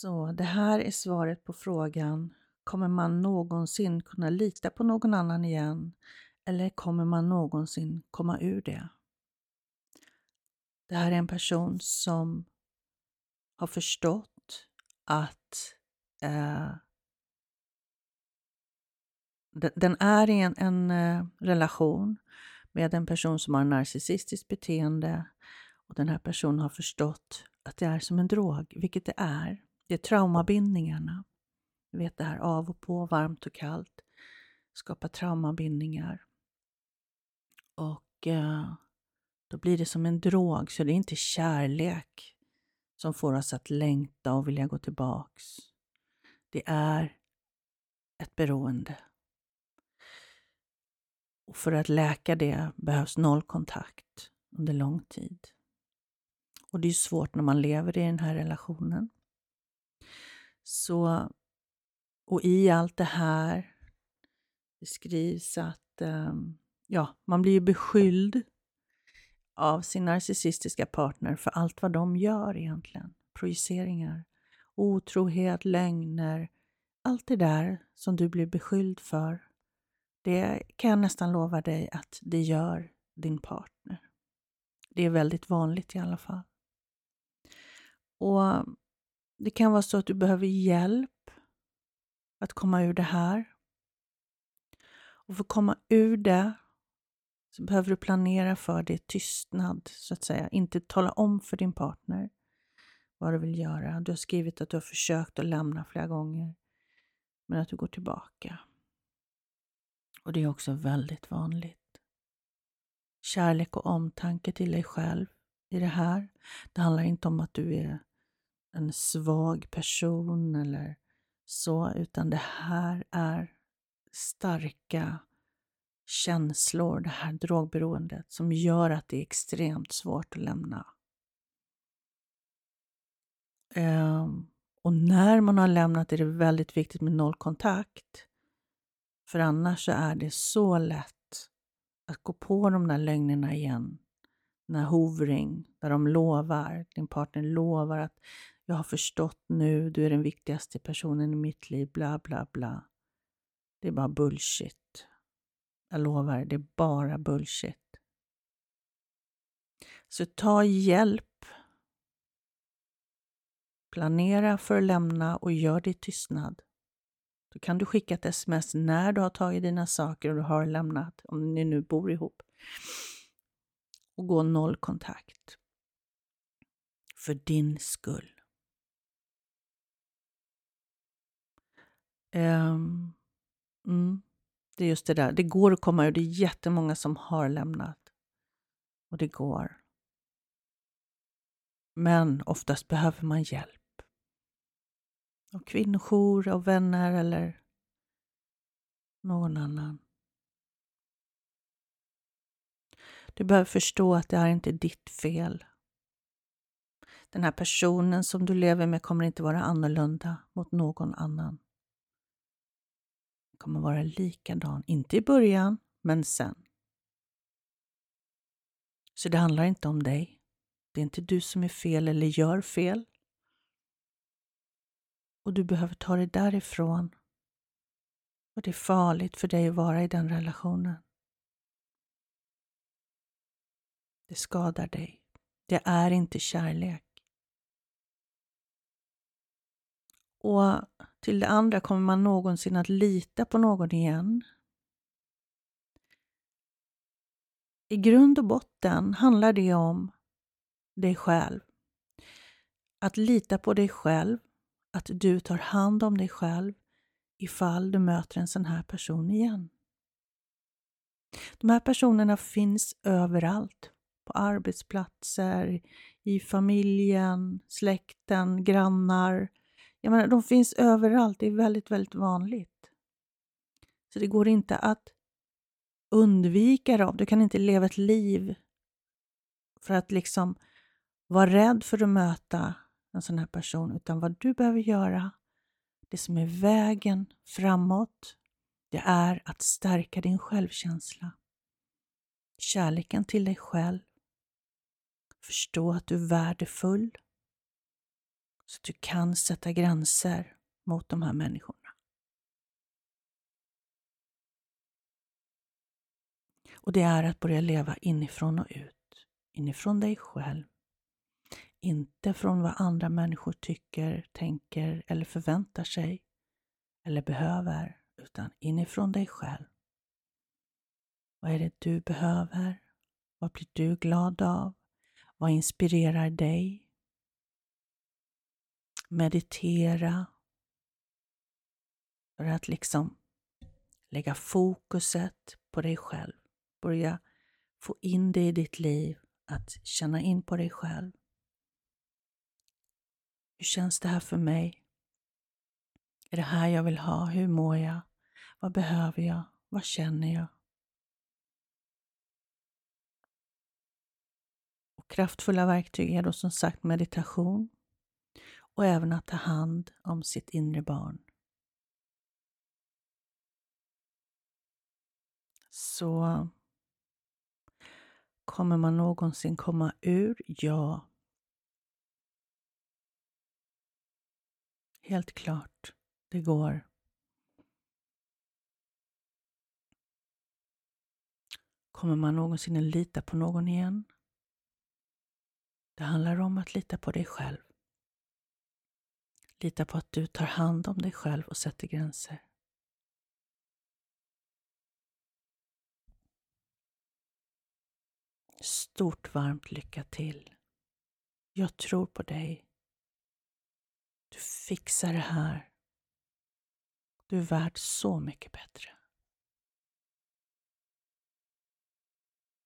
Så det här är svaret på frågan, kommer man någonsin kunna lita på någon annan igen? Eller kommer man någonsin komma ur det? Det här är en person som har förstått att eh, den är i en, en eh, relation med en person som har narcissistiskt beteende och den här personen har förstått att det är som en drog, vilket det är. Det är traumabindningarna. Du vet det här av och på, varmt och kallt, skapar traumabindningar. Och eh, då blir det som en drog, så det är inte kärlek som får oss att längta och vilja gå tillbaks. Det är ett beroende. Och för att läka det behövs nollkontakt under lång tid. Och det är svårt när man lever i den här relationen. Så, och i allt det här det skrivs att ehm, ja, man blir beskylld av sin narcissistiska partner för allt vad de gör egentligen. Projiceringar, otrohet, lögner, allt det där som du blir beskylld för, det kan jag nästan lova dig att det gör din partner. Det är väldigt vanligt i alla fall. Och det kan vara så att du behöver hjälp att komma ur det här. Och för att komma ur det så behöver du planera för det tystnad, så att säga. Inte tala om för din partner vad du vill göra. Du har skrivit att du har försökt att lämna flera gånger, men att du går tillbaka. Och det är också väldigt vanligt. Kärlek och omtanke till dig själv i det här. Det handlar inte om att du är en svag person eller så, utan det här är starka känslor, det här drogberoendet som gör att det är extremt svårt att lämna. Um, och när man har lämnat är det väldigt viktigt med nollkontakt. För annars så är det så lätt att gå på de där lögnerna igen. Den här hovring, där de lovar, din partner lovar att jag har förstått nu, du är den viktigaste personen i mitt liv, bla bla bla. Det är bara bullshit. Jag lovar, det är bara bullshit. Så ta hjälp. Planera för att lämna och gör det i tystnad. Då kan du skicka ett sms när du har tagit dina saker och du har lämnat, om ni nu bor ihop. Och gå noll kontakt. För din skull. Um, mm. Det är just det där, det går att komma ur. Det är jättemånga som har lämnat. Och det går. Men oftast behöver man hjälp. Av kvinnojour, av vänner eller någon annan. Du behöver förstå att det är inte ditt fel. Den här personen som du lever med kommer inte vara annorlunda mot någon annan kommer vara likadan, inte i början, men sen. Så det handlar inte om dig. Det är inte du som är fel eller gör fel. Och du behöver ta dig därifrån. Och det är farligt för dig att vara i den relationen. Det skadar dig. Det är inte kärlek. Och till det andra, kommer man någonsin att lita på någon igen? I grund och botten handlar det om dig själv. Att lita på dig själv, att du tar hand om dig själv ifall du möter en sån här person igen. De här personerna finns överallt. På arbetsplatser, i familjen, släkten, grannar, jag menar, de finns överallt. Det är väldigt, väldigt vanligt. Så det går inte att undvika dem. Du kan inte leva ett liv för att liksom vara rädd för att möta en sån här person, utan vad du behöver göra, det som är vägen framåt, det är att stärka din självkänsla. Kärleken till dig själv. Förstå att du är värdefull så att du kan sätta gränser mot de här människorna. Och det är att börja leva inifrån och ut. Inifrån dig själv. Inte från vad andra människor tycker, tänker eller förväntar sig eller behöver, utan inifrån dig själv. Vad är det du behöver? Vad blir du glad av? Vad inspirerar dig? Meditera. För att liksom lägga fokuset på dig själv. Börja få in det i ditt liv, att känna in på dig själv. Hur känns det här för mig? Är det här jag vill ha? Hur mår jag? Vad behöver jag? Vad känner jag? Och kraftfulla verktyg är då som sagt meditation och även att ta hand om sitt inre barn. Så kommer man någonsin komma ur? Ja. Helt klart, det går. Kommer man någonsin att lita på någon igen? Det handlar om att lita på dig själv. Lita på att du tar hand om dig själv och sätter gränser. Stort varmt lycka till. Jag tror på dig. Du fixar det här. Du är värd så mycket bättre.